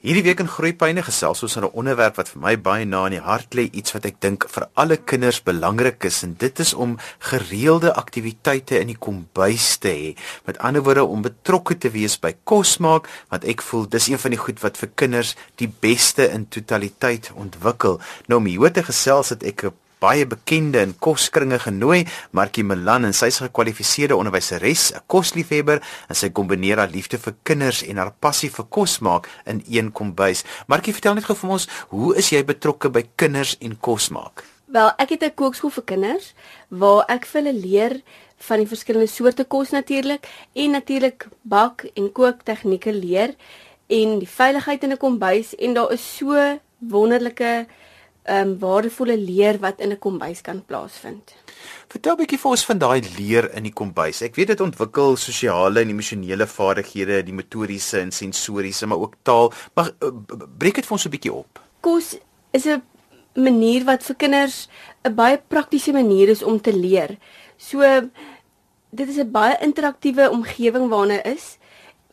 Hierdie week in Groeipyne gesels ons oor 'n onderwerp wat vir my baie na in die hart lê, iets wat ek dink vir alle kinders belangrik is en dit is om gereelde aktiwiteite in die kombuis te hê. Met ander woorde om betrokke te wees by kos maak, want ek voel dis een van die goed wat vir kinders die beste in totaliteit ontwikkel. Nou om hier te gesels het ek 'n baie bekende in koskringe genooi, Markie Milan en sy's 'n gekwalifiseerde onderwyseres, 'n kosliefhebber en sy kombineer haar liefde vir kinders en haar passie vir kos maak in een kombuis. Markie, vertel net gou vir ons, hoe is jy betrokke by kinders en kos maak? Wel, ek het 'n kookskool vir kinders waar ek vir hulle leer van die verskillende soorte kos natuurlik en natuurlik bak en kook tegnieke leer en die veiligheid in 'n kombuis en daar is so wonderlike um, waardevolle leer wat in 'n kombuis kan plaasvind. Vertel 'n bietjie vir ons van daai leer in die kombuis. Ek weet dit ontwikkel sosiale en emosionele vaardighede, die motoriese en sensoriese, maar ook taal. Maar uh, breek dit vir ons 'n bietjie op. Kos is 'n manier wat vir kinders 'n baie praktiese manier is om te leer. So dit is 'n baie interaktiewe omgewing waarna is.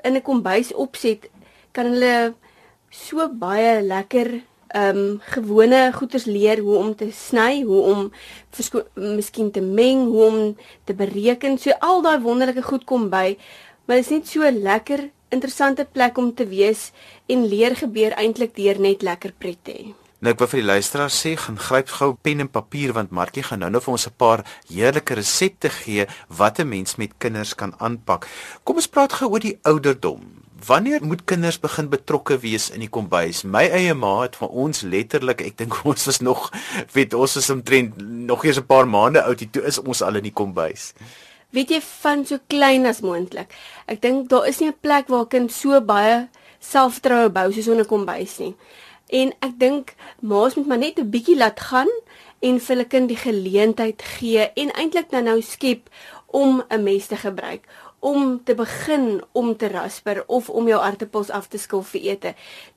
In 'n kombuis opset kan hulle so baie lekker ehm um, gewone goeders leer hoe om te sny, hoe om miskien te meng, hoe om te bereken. So al daai wonderlike goed kom by. Maar dit is net so lekker interessante plek om te wees en leer gebeur eintlik deur net lekker pret te hê. Nou ek wil vir die luisteraars sê, gaan gryp gou pen en papier want Markie gaan nou-nou vir ons 'n paar heerlike resepte gee wat 'n mens met kinders kan aanpak. Kom ons praat gou oor die ouderdom. Wanneer moet kinders begin betrokke wees in die kombuis? My eie ma het vir ons letterlik, ek dink ons was nog weet ons is omtrent nog eers 'n paar maande oud toe is ons al in die kombuis. Weet jy van so klein as moontlik. Ek dink daar is nie 'n plek waar 'n kind so baie selfvertroue bou soos in 'n kombuis nie. En ek dink ma's moet maar net 'n bietjie laat gaan en vir hulle kind die geleentheid gee en eintlik nou nou skep om 'n mes te gebruik om te begin om te rasper of om jou aartappels af te skil vir ete.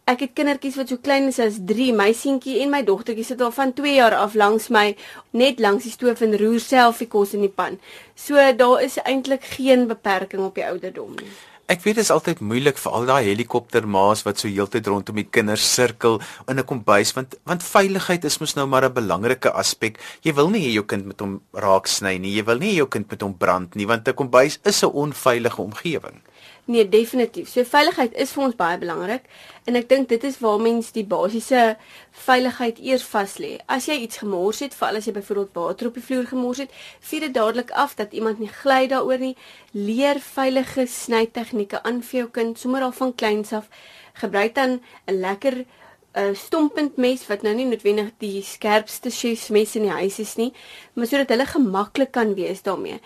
Ek het kindertjies wat so klein is as 3, my seentjie en my dogtertjie sit al van 2 jaar af langs my net langs die stoof en roer self die kos in die pan. So daar is eintlik geen beperking op die ouderdom nie. Ek weet dit is altyd moeilik vir al daai helikoptermaas wat so heeltyd rondom die kinders sirkel in 'n kombuis want want veiligheid is mos nou maar 'n belangrike aspek. Jy wil nie hê jou kind met hom raak sny nie. Jy wil nie hê jou kind met hom brand nie want 'n kombuis is 'n onveilige omgewing. Nee, definitief. So veiligheid is vir ons baie belangrik en ek dink dit is waar mens die basiese veiligheid eers vas lê. As jy iets gemors het, veral as jy byvoorbeeld water op die vloer gemors het, vier dit dadelik af dat iemand nie gly daaroor nie. Leer veilige snytegnieke aan vir jou kind sommer al van kleins af. Gebruik dan 'n lekker 'n uh, stompend mes wat nou nie noodwendig die skerpste chefsmes in die huis is nie, maar sodat hulle gemaklik kan wees daarmee.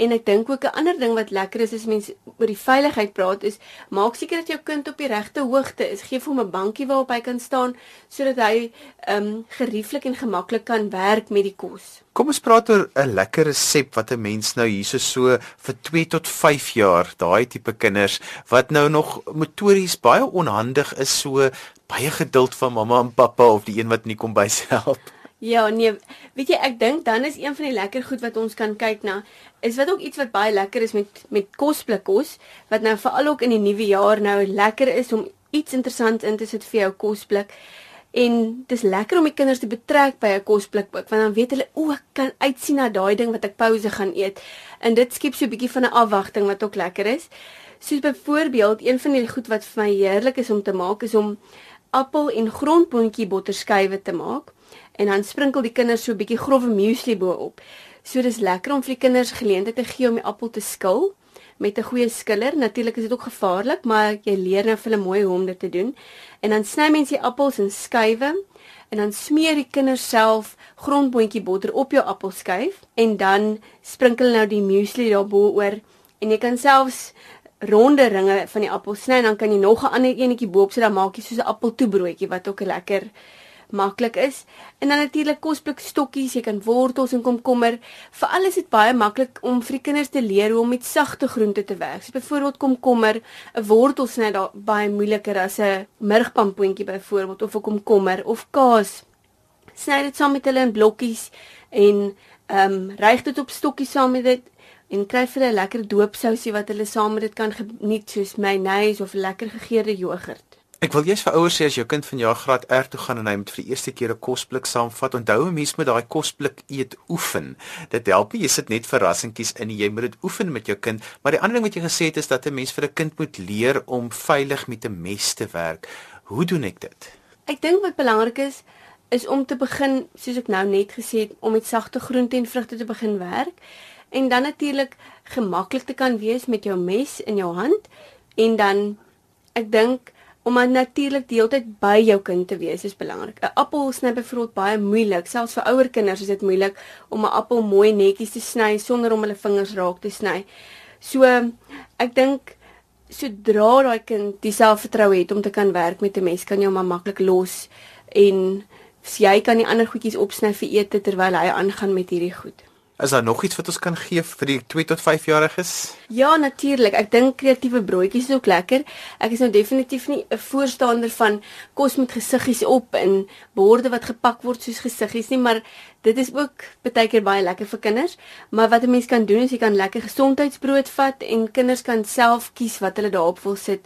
En ek dink ook 'n ander ding wat lekker is as mense oor die veiligheid praat is, maak seker dat jou kind op die regte hoogte is. Geef hom 'n bankie waarop hy kan staan sodat hy ehm um, gerieflik en gemaklik kan werk met die kos. Kom ons praat oor 'n lekker resep wat 'n mens nou hierso so vir 2 tot 5 jaar, daai tipe kinders wat nou nog motories baie onhandig is, so baie geduld van mamma en pappa of die een wat nie kom by help. Ja, nee, weet jy, ek dink dan is een van die lekker goed wat ons kan kyk na, is wat ook iets wat baie lekker is met met kosblikkos, wat nou veral ook in die nuwe jaar nou lekker is om iets interessants in te sit vir jou kosblik. En dis lekker om die kinders te betrek by 'n kosblikboek, want dan weet hulle, o, ek kan uitsien na daai ding wat ek pouse gaan eet. En dit skep so 'n bietjie van 'n afwagting wat ook lekker is. Soos byvoorbeeld, een van die goed wat vir my heerlik is om te maak is om appel en grondboontjie botterskywe te maak en dan sprinkel die kinders so 'n bietjie grove muesli bo-op. So dis lekker om vir die kinders geleentheid te gee om die appel te skil met 'n goeie skiller. Natuurlik is dit ook gevaarlik, maar jy leer nou vir hulle mooi hoe om dit te doen. En dan sny mens die appels in skywe en dan smeer die kinders self grondboontjie botter op jou appelskyf en dan sprinkel nou die muesli daarbo oor en jy kan selfs ronde ringe van die appel sny en dan kan jy nog 'n ander enetjie bo-op sit dan maak jy soos 'n appeltoebroodjie wat ook lekker maklik is. En dan natuurlik kosblik stokkies, jy kan wortels en komkommer. Veral is dit baie maklik om vir die kinders te leer hoe om met sagte groente te werk. So byvoorbeeld komkommer, 'n wortel sny daar baie moeiliker as 'n murgpampoentjie byvoorbeeld of 'n komkommer of kaas. Sny dit saam met hulle in blokkies en ehm um, ryg dit op stokkies saam met dit en kry vir 'n lekker doopsousie wat hulle saam met dit kan geniet soos mayonnaise of lekker gegeurde jogurt. Ek wil jy's vir ouers sê as jou kind van jaar graad R toe gaan en hy moet vir die eerste keer 'n kosblik saamvat, onthou 'n mens moet daai kosblik eet oefen. Dit help nie jy sit net verrassingkies in, jy moet dit oefen met jou kind. Maar die ander ding wat jy gesê het is dat 'n mens vir 'n kind moet leer om veilig met 'n mes te werk. Hoe doen ek dit? Ek dink wat belangrik is is om te begin, soos ek nou net gesê het, om met sagte groente en vrugte te begin werk en dan natuurlik gemaklik te kan wees met jou mes in jou hand en dan ek dink om natuurlik die hele tyd by jou kind te wees is belangrik. 'n Appel sny byvoorbeeld baie moeilik, selfs vir ouer kinders is dit moeilik om 'n appel mooi netjies te sny sonder om hulle vingers raak te sny. So ek dink sodra daai kind die selfvertroue het om te kan werk met 'n mes, kan jy hom maklik los en jy kan die ander goedjies opsny vir ete terwyl hy aangaan met hierdie goed. Is daar nog iets wat ons kan gee vir die 2 tot 5 jariges? Ja, natuurlik. Ek dink kreatiewe broodjies is ook lekker. Ek is nou definitief nie 'n voorstander van kos met gesiggies op en borde wat gepak word soos gesiggies nie, maar dit is ook baie keer baie lekker vir kinders. Maar wat 'n mens kan doen is jy kan lekker gesondheidsbrood vat en kinders kan self kies wat hulle daarop wil sit.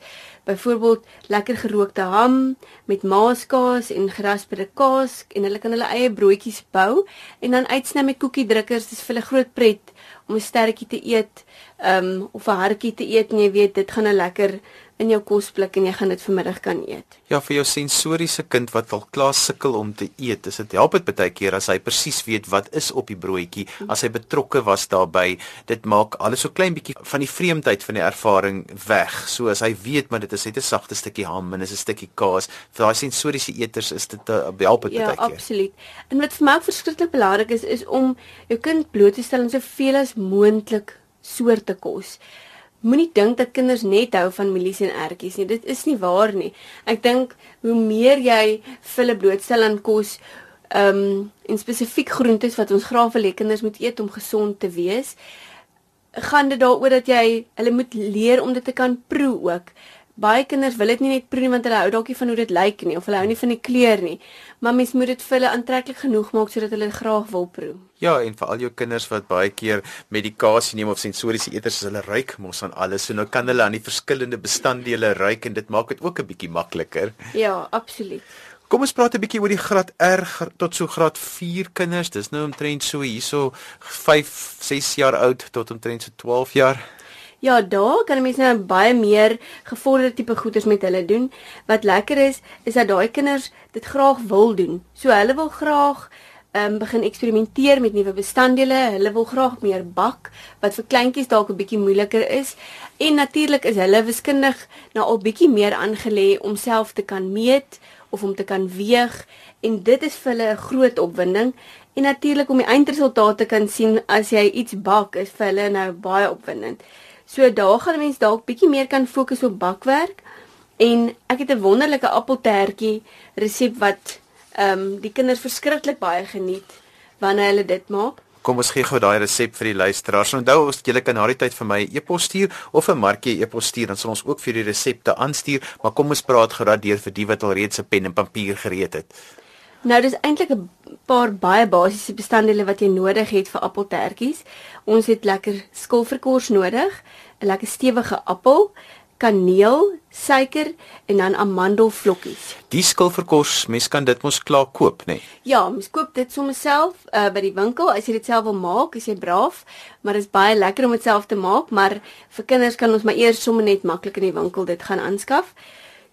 Byvoorbeeld lekker gerookte ham met maaskaas en gerasperde kaas en hulle kan hulle eie broodjies bou en dan uitsny met koekiedrukkers. Dit is vir hulle groot pret om 'n sterretjie te eet, um of 'n hartjie te eet en jy weet dit gaan 'n lekker in jou kosblik en jy gaan dit vanmiddag kan eet. Ja, vir jou sensoriese kind wat al klaar sukkel om te eet, is dit help dit baie keer as hy presies weet wat is op die broodjie, as hy betrokke was daarbey. Dit maak alles so klein bietjie van die vreemdheid van die ervaring weg. So as hy weet maar dit is net 'n sagte stukkie ham en is 'n stukkie kaas, vir daai sensoriese eters is dit uh, help dit ja, baie keer. Ja, absoluut. En wat vir my verskriklik belangrik is, is om jou kind bloot te stel aan soveel as moontlik soorte kos. Moenie dink dat kinders net hou van mielies en ertjies nie. Dit is nie waar nie. Ek dink hoe meer jy hulle blootstel aan kos, ehm um, en spesifiek groentes wat ons graag wil hê kinders moet eet om gesond te wees, gaan dit daaroor dat jy hulle moet leer om dit te kan proe ook baie kinders wil dit nie net proe nie want hulle hou dalk nie van hoe dit lyk nie of hulle hou nie van die kleur nie. Maar mens moet dit vir hulle aantreklik genoeg maak sodat hulle graag wil proe. Ja, en vir al jou kinders wat baie keer medikasie neem of sensoriese eters, hulle ruik mos aan alles. So nou kan hulle aan die verskillende bestanddele ruik en dit maak dit ook 'n bietjie makliker. Ja, absoluut. Kom ons praat 'n bietjie oor die graad R tot so graad 4 kinders. Dis nou omtrent so hierso 5, 6 jaar oud tot omtrent so 12 jaar. Ja, daar kan mense nou baie meer gevorderde tipe goeders met hulle doen. Wat lekker is, is dat daai kinders dit graag wil doen. So hulle wil graag ehm um, begin eksperimenteer met nuwe bestanddele. Hulle wil graag meer bak wat vir kleintjies dalk 'n bietjie moeiliker is. En natuurlik is hulle wiskundig nou al bietjie meer aangelê om self te kan meet of om te kan weeg en dit is vir hulle 'n groot opwinding. En natuurlik om die eindresultate kan sien as jy iets bak is vir hulle nou baie opwindend. So daar gaan mense dalk bietjie meer kan fokus op bakwerk en ek het 'n wonderlike appeltertjie resep wat ehm um, die kinders verskriklik baie geniet wanneer hulle dit maak. Kom ons gee gou daai resep vir die luisteraars. Onthou as jy kan na die tyd vir my e-pos stuur of 'n markie e-pos stuur, dan sal ons ook vir die resepte aanstuur, maar kom ons praat geradeer vir die wat al reeds 'n pen en papier gereed het. Nou dis eintlik 'n paar baie basiese bestanddele wat jy nodig het vir appeltertjies. Ons het lekker skilverkors nodig, 'n lekker stewige appel, kaneel, suiker en dan amandelvlokkies. Die skilverkors, mens kan dit mos klaar koop, nê? Nee? Ja, mens koop dit sommer self uh, by die winkel as jy dit self wil maak, as jy braaf, maar dit is baie lekker om dit self te maak, maar vir kinders kan ons maar eers sommer net maklik in die winkel dit gaan aanskaf.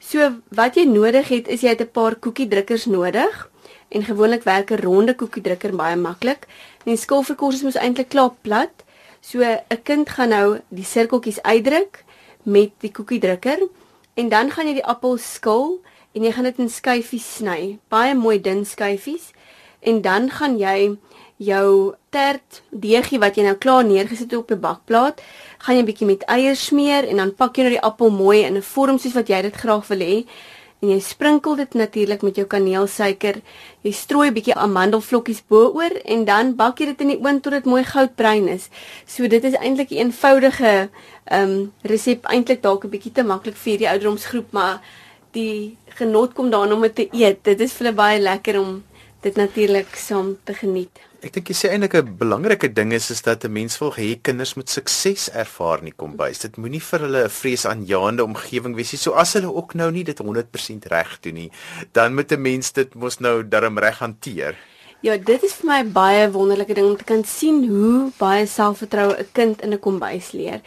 So wat jy nodig het is jy het 'n paar koekiedrukkers nodig en gewoonlik werk 'n ronde koekiedrukker baie maklik. En die skilverkors is mos eintlik klaar plat. So 'n kind gaan nou die sirkeltjies uitdruk met die koekiedrukker en dan gaan jy die appel skil en jy gaan dit in skyfies sny, baie mooi dun skyfies. En dan gaan jy jou tert deegie wat jy nou klaar neergesit het op 'n bakplaat, gaan jy 'n bietjie met eiers smeer en dan pak jy nou die appel mooi in 'n vorm soos wat jy dit graag wil hê en jy sprinkel dit natuurlik met jou kaneelsuiker. Jy strooi 'n bietjie amandelvlokkies bo-oor en dan bak jy dit in die oond tot dit mooi goudbruin is. So dit is eintlik 'n eenvoudige ehm um, resep eintlik dalk 'n bietjie te maklik vir die ouderdomsgroep, maar die genot kom daarin om dit te eet. Dit is vir hulle baie lekker om dit natuurlik saam te geniet. Ek dink jy sê eintlik 'n belangrike ding is is dat 'n mens wil hê kinders moet sukses ervaar in die kombuis. Dit moenie vir hulle 'n vreesaanjaende omgewing wees nie. So as hulle ook nou nie dit 100% reg doen nie, dan moet 'n mens dit mos nou darm reg hanteer. Ja, dit is vir my baie wonderlike ding om te kan sien hoe baie selfvertroue 'n kind in 'n kombuis leer.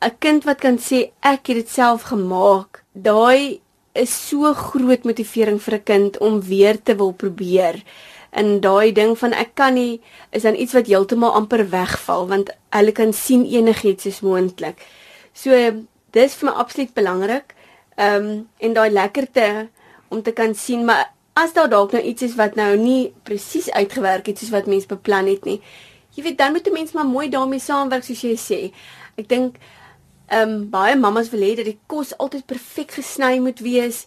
'n Kind wat kan sê ek het dit self gemaak. Daai is so groot motivering vir 'n kind om weer te wil probeer. En daai ding van ek kan nie is dan iets wat heeltemal amper wegval want hulle kan sien enigiets is moontlik. So dis vir my absoluut belangrik. Ehm um, en daai lekkerte om te kan sien maar as daar dalk nou iets is wat nou nie presies uitgewerk het soos wat mens beplan het nie. Jy weet dan moet 'n mens maar mooi daarmee saamwerk soos jy sê. Ek dink ehm um, baie mammas wil hê dat die kos altyd perfek gesny moet wees.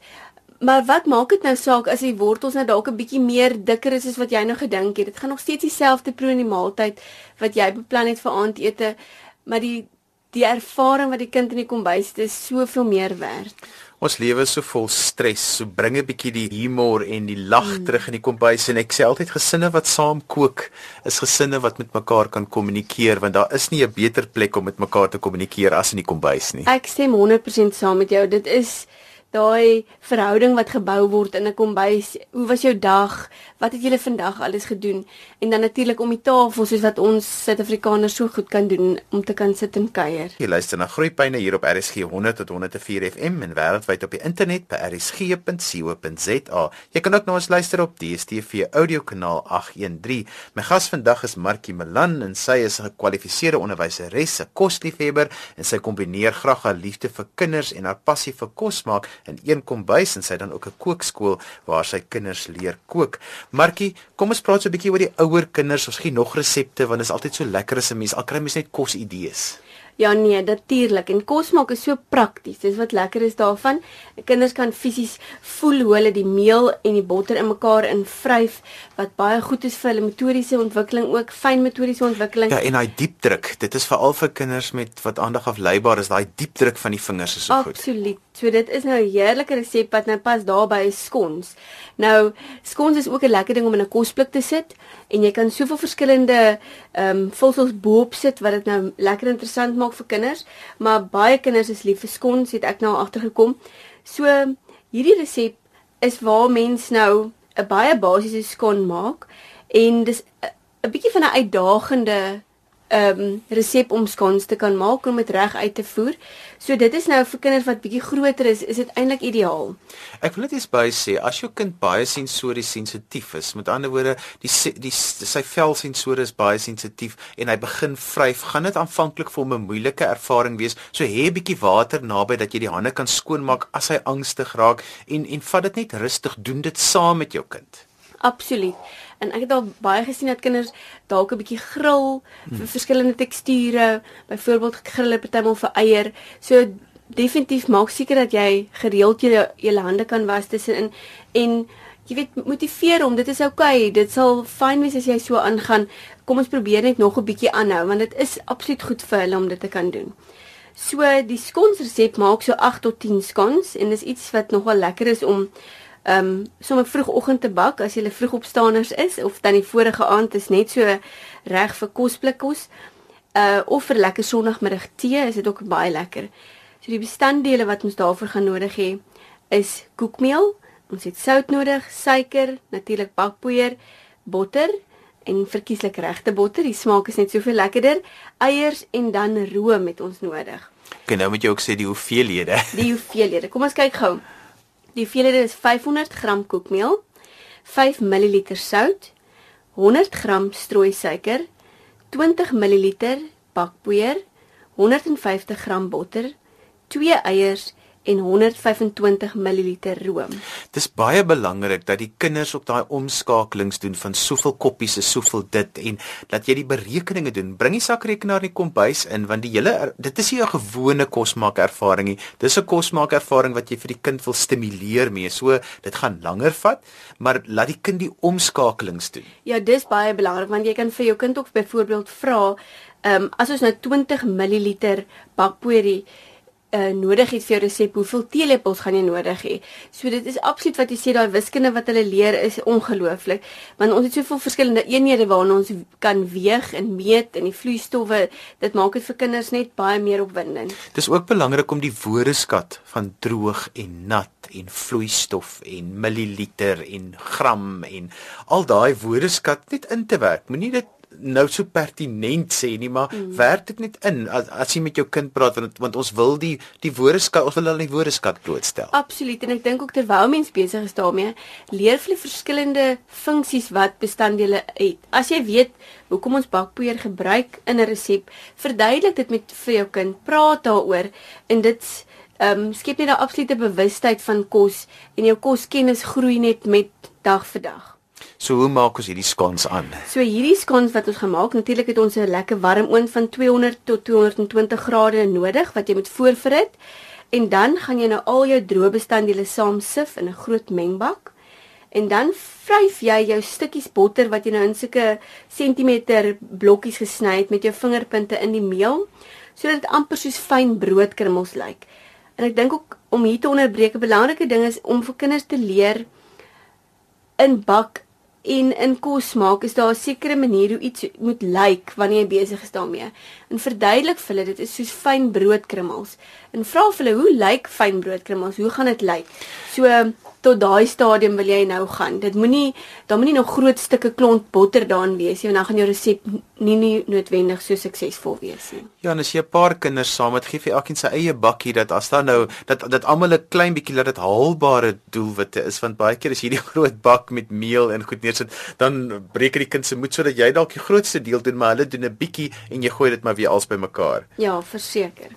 Maar wat maak dit nou saak as die wortels nou dalk 'n bietjie meer dikker is as wat jy nou gedink het? Dit gaan nog steeds dieselfde proe in die maaltyd wat jy beplan het vir aandete, maar die die ervaring wat die kind in die kombuis het is soveel meer werd. Ons lewe is so vol stres, so bring 'n bietjie die humor en die lag mm. terug in die kombuis en ek sê altyd gesinne wat saam kook is gesinne wat met mekaar kan kommunikeer want daar is nie 'n beter plek om met mekaar te kommunikeer as in die kombuis nie. Ek stem 100% saam met jou. Dit is daai verhouding wat gebou word in 'n kombuis. Hoe was jou dag? Wat het julle vandag alles gedoen? En dan natuurlik om die tafel soos wat ons Suid-Afrikaners so goed kan doen om te kan sit en kuier. Jy luister na Groepyne hier op RSG 100 tot 104 FM en wêreldwyd op die internet by rsg.co.za. Jy kan ook na ons luister op DStv audiokanaal 813. My gas vandag is Markie Melan en sy is 'n gekwalifiseerde onderwyseres, 'n kosliefhebber en sy kombineer graag haar liefde vir kinders en haar passie vir kos maak in een kombuis en sy dan ook 'n kookskool waar sy kinders leer kook. Markie, kom ons praat so 'n bietjie oor die ouer kinders. Ons gee nog resepte want dit is altyd so lekker as 'n mens al kry mens net kosidees. Ja nee, natuurlik. En kos maak is so prakties. Dis wat lekker is daarvan. Kinders kan fisies voel hoe hulle die meel en die botter in mekaar invryf wat baie goed is vir hulle motoriese ontwikkeling ook, fyn motoriese ontwikkeling. Ja, en daai diep druk. Dit is veral vir kinders met wat aandag afleibaar is. Daai diep druk van die vingers is so Absoluut. goed. Absoluut. So dit is nou 'n heerlike resep wat nou pas daarbey is skons. Nou skons is ook 'n lekker ding om in 'n kosblik te sit en jy kan soveel verskillende ehm um, vulsels bo-op sit wat dit nou lekker interessant maak vir kinders, maar baie kinders is lief vir skons, het ek nou agtergekom. So hierdie resep is waar mens nou 'n baie basiese skon maak en dis 'n bietjie van 'n uitdagende ehm um, resep om skons te kan maak om dit reg uit te voer. So dit is nou vir kinders wat bietjie groter is, is dit eintlik ideaal. Ek wil net eens by sê as jou kind baie sensories sensitief is, met ander woorde, die die sy velsensore is baie sensitief en hy begin vryf, gaan dit aanvanklik vir hom 'n moeilike ervaring wees. So hê 'n bietjie water naby dat jy die hande kan skoonmaak as hy angstig raak en en vat dit net rustig, doen dit saam met jou kind. Absoluut. En ek het al baie gesien dat kinders dalk 'n bietjie grill vir hmm. verskillende teksture, byvoorbeeld grill partymal vir eier. So definitief maak seker dat jy gereeld jou jou hande kan was tussenin en jy weet motiveer hom. Dit is oukei. Okay. Dit sal fyn wees as jy so aangaan. Kom ons probeer net nog 'n bietjie aanhou want dit is absoluut goed vir hulle om dit te kan doen. So die skons resep maak so 8 tot 10 skons en dis iets wat nogal lekker is om ehm um, sommer vroegoggend te bak as jy vroegopstaaners is of dan die vorige aand is net so reg vir kosblikkos. Uh of vir lekker sonoggmiddag tee is dit ook baie lekker. So die bestanddele wat ons daarvoor gaan nodig hê is koekmeel, ons het sout nodig, suiker, natuurlik bakpoeier, botter en verkieslik regte botter. Die smaak is net soveel lekkerder. Eiers en dan room het ons nodig. Kan nou met jou ook sê die hoeveelhede. Die hoeveelhede. Kom ons kyk gou. Die hoeveelheid is 500 gram koekmeel, 5 ml sout, 100 gram strooi suiker, 20 ml bakpoeier, 150 gram botter, 2 eiers en 125 ml room. Dis baie belangrik dat die kinders op daai omskakelings doen van soveel koppies is soveel dit en dat jy die berekeninge doen. Bring die sakrekenaar in die kombuis in want die hele dit is nie 'n gewone kosmaak ervaring nie. Dis 'n kosmaak ervaring wat jy vir die kind wil stimuleer mee. So dit gaan langer vat, maar laat die kind die omskakelings doen. Ja, dis baie belangrik want jy kan vir jou kind ook byvoorbeeld vra, ehm um, as ons nou 20 ml bakpoeier uh, nodig het vir jou resep, hoeveel teelepels gaan jy nodig hê. So dit is absoluut wat jy sê daai wiskunde wat hulle leer is ongelooflik, want ons het soveel verskillende eenhede waarna ons kan weeg en meet en die vloeistowwe, dit maak dit vir kinders net baie meer opwindend. Dis ook belangrik om die woordeskat van droog en nat en vloeistof en milliliter en gram en al daai woordeskat net in te werk. Moenie dit nou so pertinent sê nie, maar mm. werk dit net in as, as jy met jou kind praat want want ons wil die die woordeskat ons wil hulle die woordeskat blootstel. Absoluut en ek dink ook terwyl mens besig is daarmee, leer vir die verskillende funksies wat bestanddele het. As jy weet hoekom ons bakpoeier gebruik in 'n resep, verduidelik dit met vir jou kind, praat daaroor en dit ehm um, skep net 'n absolute bewustheid van kos en jou koskennis groei net met dag vir dag. So hoe maak ons hierdie skons aan? So hierdie skons wat ons gemaak, natuurlik het ons 'n lekker warm oond van 200 tot 220 grade nodig wat jy moet voorverhit. En dan gaan jy nou al jou droë bestanddele saam sif in 'n groot mengbak. En dan vryf jy jou stukkies botter wat jy nou in sulke sentimeter blokkies gesny het met jou vingerpunte in die meel sodat dit amper soos fyn broodkrummels lyk. En ek dink ook om hier te onderbreek 'n belangrike ding is om vir kinders te leer in bak en in kos maak is daar 'n sekere manier hoe iets moet lyk wanneer jy besig is daarmee. En verduidelik vir hulle dit is soos fyn broodkrummels. En vra vir hulle hoe lyk fyn broodkrummels? Hoe gaan dit lyk? So tot daai stadium wil jy nou gaan. Dit moenie daar moenie nog groot stukke klont botter daarin wees nie, want dan gaan jou resep nie nie noodwendig so suksesvol wees nie. Ja, en as jy 'n paar kinders saam het, gee vir elkeen sy eie bakkie dat as dan nou dat dat almal 'n klein bietjie laat dit haalbare doelwitte is, want baie keer jy hierdie groot bak met meel en goed neersit, dan breek die kind se moed sodat jy dalk die grootste deel doen, maar hulle doen 'n bietjie en jy gooi dit maar weer als bymekaar. Ja, verseker.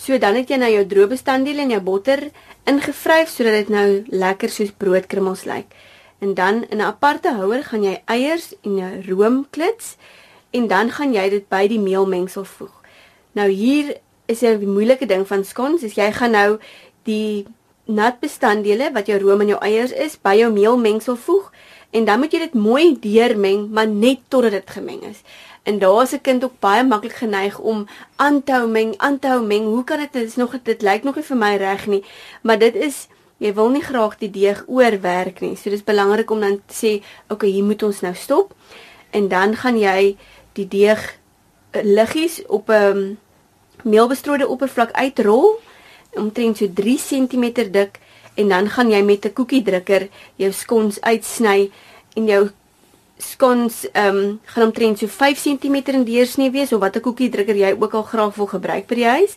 So dan het jy nou jou droë bestanddele en jou botter ingevryf sodat dit nou lekker soos broodkrummels lyk. En dan in 'n aparte houer gaan jy eiers en jou room klits en dan gaan jy dit by die meelmengsel voeg. Nou hier is 'n moeilike ding van skons, is jy gaan nou die nat bestanddele wat jou room en jou eiers is by jou meelmengsel voeg en dan moet jy dit mooi deurmeng, maar net totdat dit gemeng is. En daar is 'n kind ook baie maklik geneig om aan te hou meng, aan te hou meng. Hoe kan dit dit is nog dit lyk nog nie vir my reg nie, maar dit is jy wil nie graag die deeg oorwerk nie. So dis belangrik om dan te sê, "Oké, okay, hier moet ons nou stop." En dan gaan jy die deeg eh, liggies op 'n um, meelbestrooide oppervlak uitrol omtrent so 3 cm dik en dan gaan jy met 'n koekiedrukker jou skons uitsny en jou skons ehm um, gaan omtrent so 5 cm in deursnee wees of watter koekiedrukker jy ook al graag wil gebruik by die huis.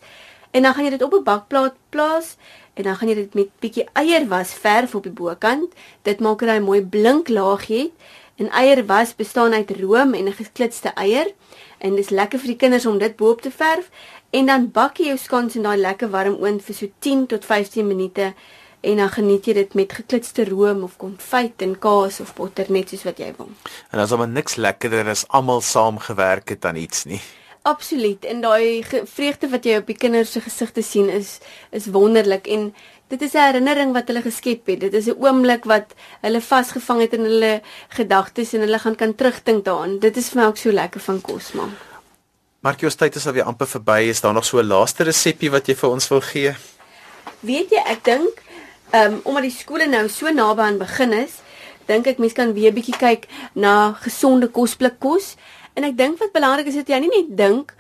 En dan gaan jy dit op 'n bakplaat plaas en dan gaan jy dit met bietjie eierwas verf op die bokant. Dit maak dit 'n mooi blink laagie. En eierwas bestaan uit room en 'n geklitste eier en dis lekker vir die kinders om dit bo-op te verf en dan bak jy jou skons in daai lekker warm oond vir so 10 tot 15 minute en dan geniet jy dit met geklitste room of konfyt en kaas of botter net soos wat jy wil. En as hom niks lekkerder as almal saam gewerk het aan iets nie. Absoluut. En daai vreugde wat jy op die kinders se gesigte sien is is wonderlik en dit is 'n herinnering wat hulle geskep het. Dit is 'n oomblik wat hulle vasgevang het in hulle gedagtes en hulle gaan kan terugdink daaraan. Dit is vir my ook so lekker van kos maak. Markios tyd is alweer amper verby. Is daar nog so 'n laaste resepie wat jy vir ons wil gee? Weet jy, ek dink ehm um, omdat die skole nou so naby aan begin is, dink ek mense kan weer bietjie kyk na gesonde kosblik kos. En ek dink wat belangrik is dat jy nie net dink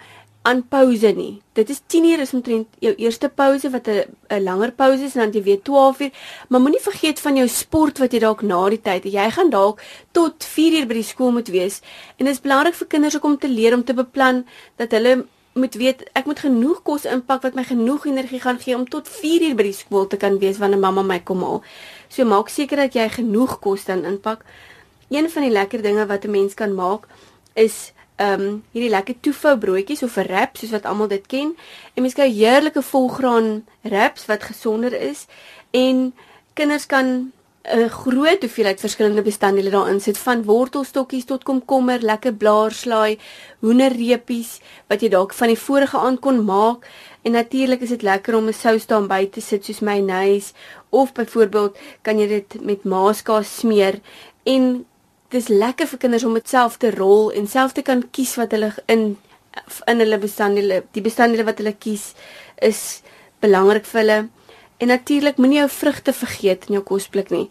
aan pouse nie. Dit is 10 uur is omtrent jou eerste pouse wat 'n 'n langer pouse is en dan jy weer 12 uur, maar moenie vergeet van jou sport wat jy dalk na die tyd. Jy gaan dalk tot 4 uur by die skool moet wees. En dit is belangrik vir kinders om te leer om te beplan dat hulle moet weet ek moet genoeg kos inpak wat my genoeg energie gaan gee om tot 4 uur by die skool te kan wees wanneer mamma my kom haal. So maak seker dat jy genoeg kos dan inpak. Een van die lekker dinge wat 'n mens kan maak is ehm um, hierdie lekker toefou broodjies of 'n wrap soos wat almal dit ken. En mens kry heerlike volgraan wraps wat gesonder is en kinders kan 'n groot hoeveelheid verskillende bestanddele daarin sit van wortelstokkies tot komkommer, lekker blaarslaai, hoenderreepies wat jy dalk van die vorige aand kon maak. En natuurlik is dit lekker om 'n sous daarby te sit soos mayonnaise of byvoorbeeld kan jy dit met maaskaas smeer en dis lekker vir kinders om dit self te rol en self te kan kies wat hulle in in hulle bestanddele, die bestanddele wat hulle kies is belangrik vir hulle. En natuurlik moenie jou vrugte vergeet in jou kosblik nie.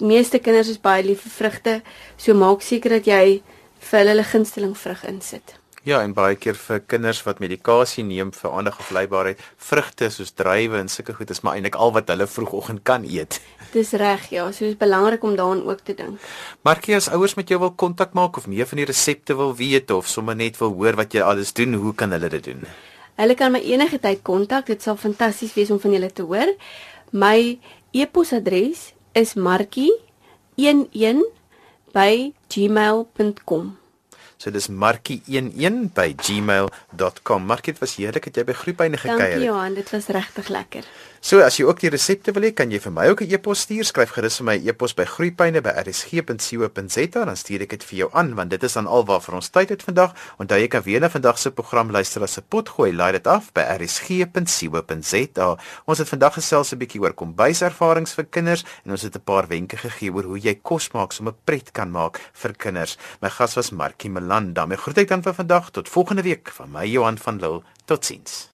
Die meeste kinders is baie lief vir vrugte, so maak seker dat jy vir hulle hulle gunsteling vrug insit. Ja, en baie keer vir kinders wat medikasie neem vir aandagafleibaarheid, vrugte soos druiwe en sulke goed is maar eintlik al wat hulle vroegoggend kan eet. Dis reg, ja, so is belangrik om daaraan ook te dink. Markie, as ouers met jou wil kontak maak of meer van die resepte wil weet of sommer net wil hoor wat jy alles doen, hoe kan hulle dit doen? Hulle kan my enige tyd kontak. Dit sal fantasties wees om van julle te hoor. My e-posadres is markie11@gmail.com. So dis markie11 by gmail.com. Markie, dit was heerlik dat jy by Groepyne gekuier Dankie het. Johan, dit was regtig lekker. So as jy ook die resepte wil hê, kan jy vir my ook 'n e-pos stuur. Skryf gerus vir my e-pos by groeipyne@rsg.co.za dan stuur ek dit vir jou aan want dit is dan alwaar ons tyd het vandag. Onthou jy kan weer na vandag se program luister as 'n pot gooi. Laai dit af by rsg.co.za. Ons het vandag gesels 'n bietjie oor kombuiservarings vir kinders en ons het 'n paar wenke gegee oor hoe jy kos maak so 'n pret kan maak vir kinders. My gas was Markie Melan. daarmee groet ek dan vir vandag tot volgende week van my Johan van Lille. Totsiens.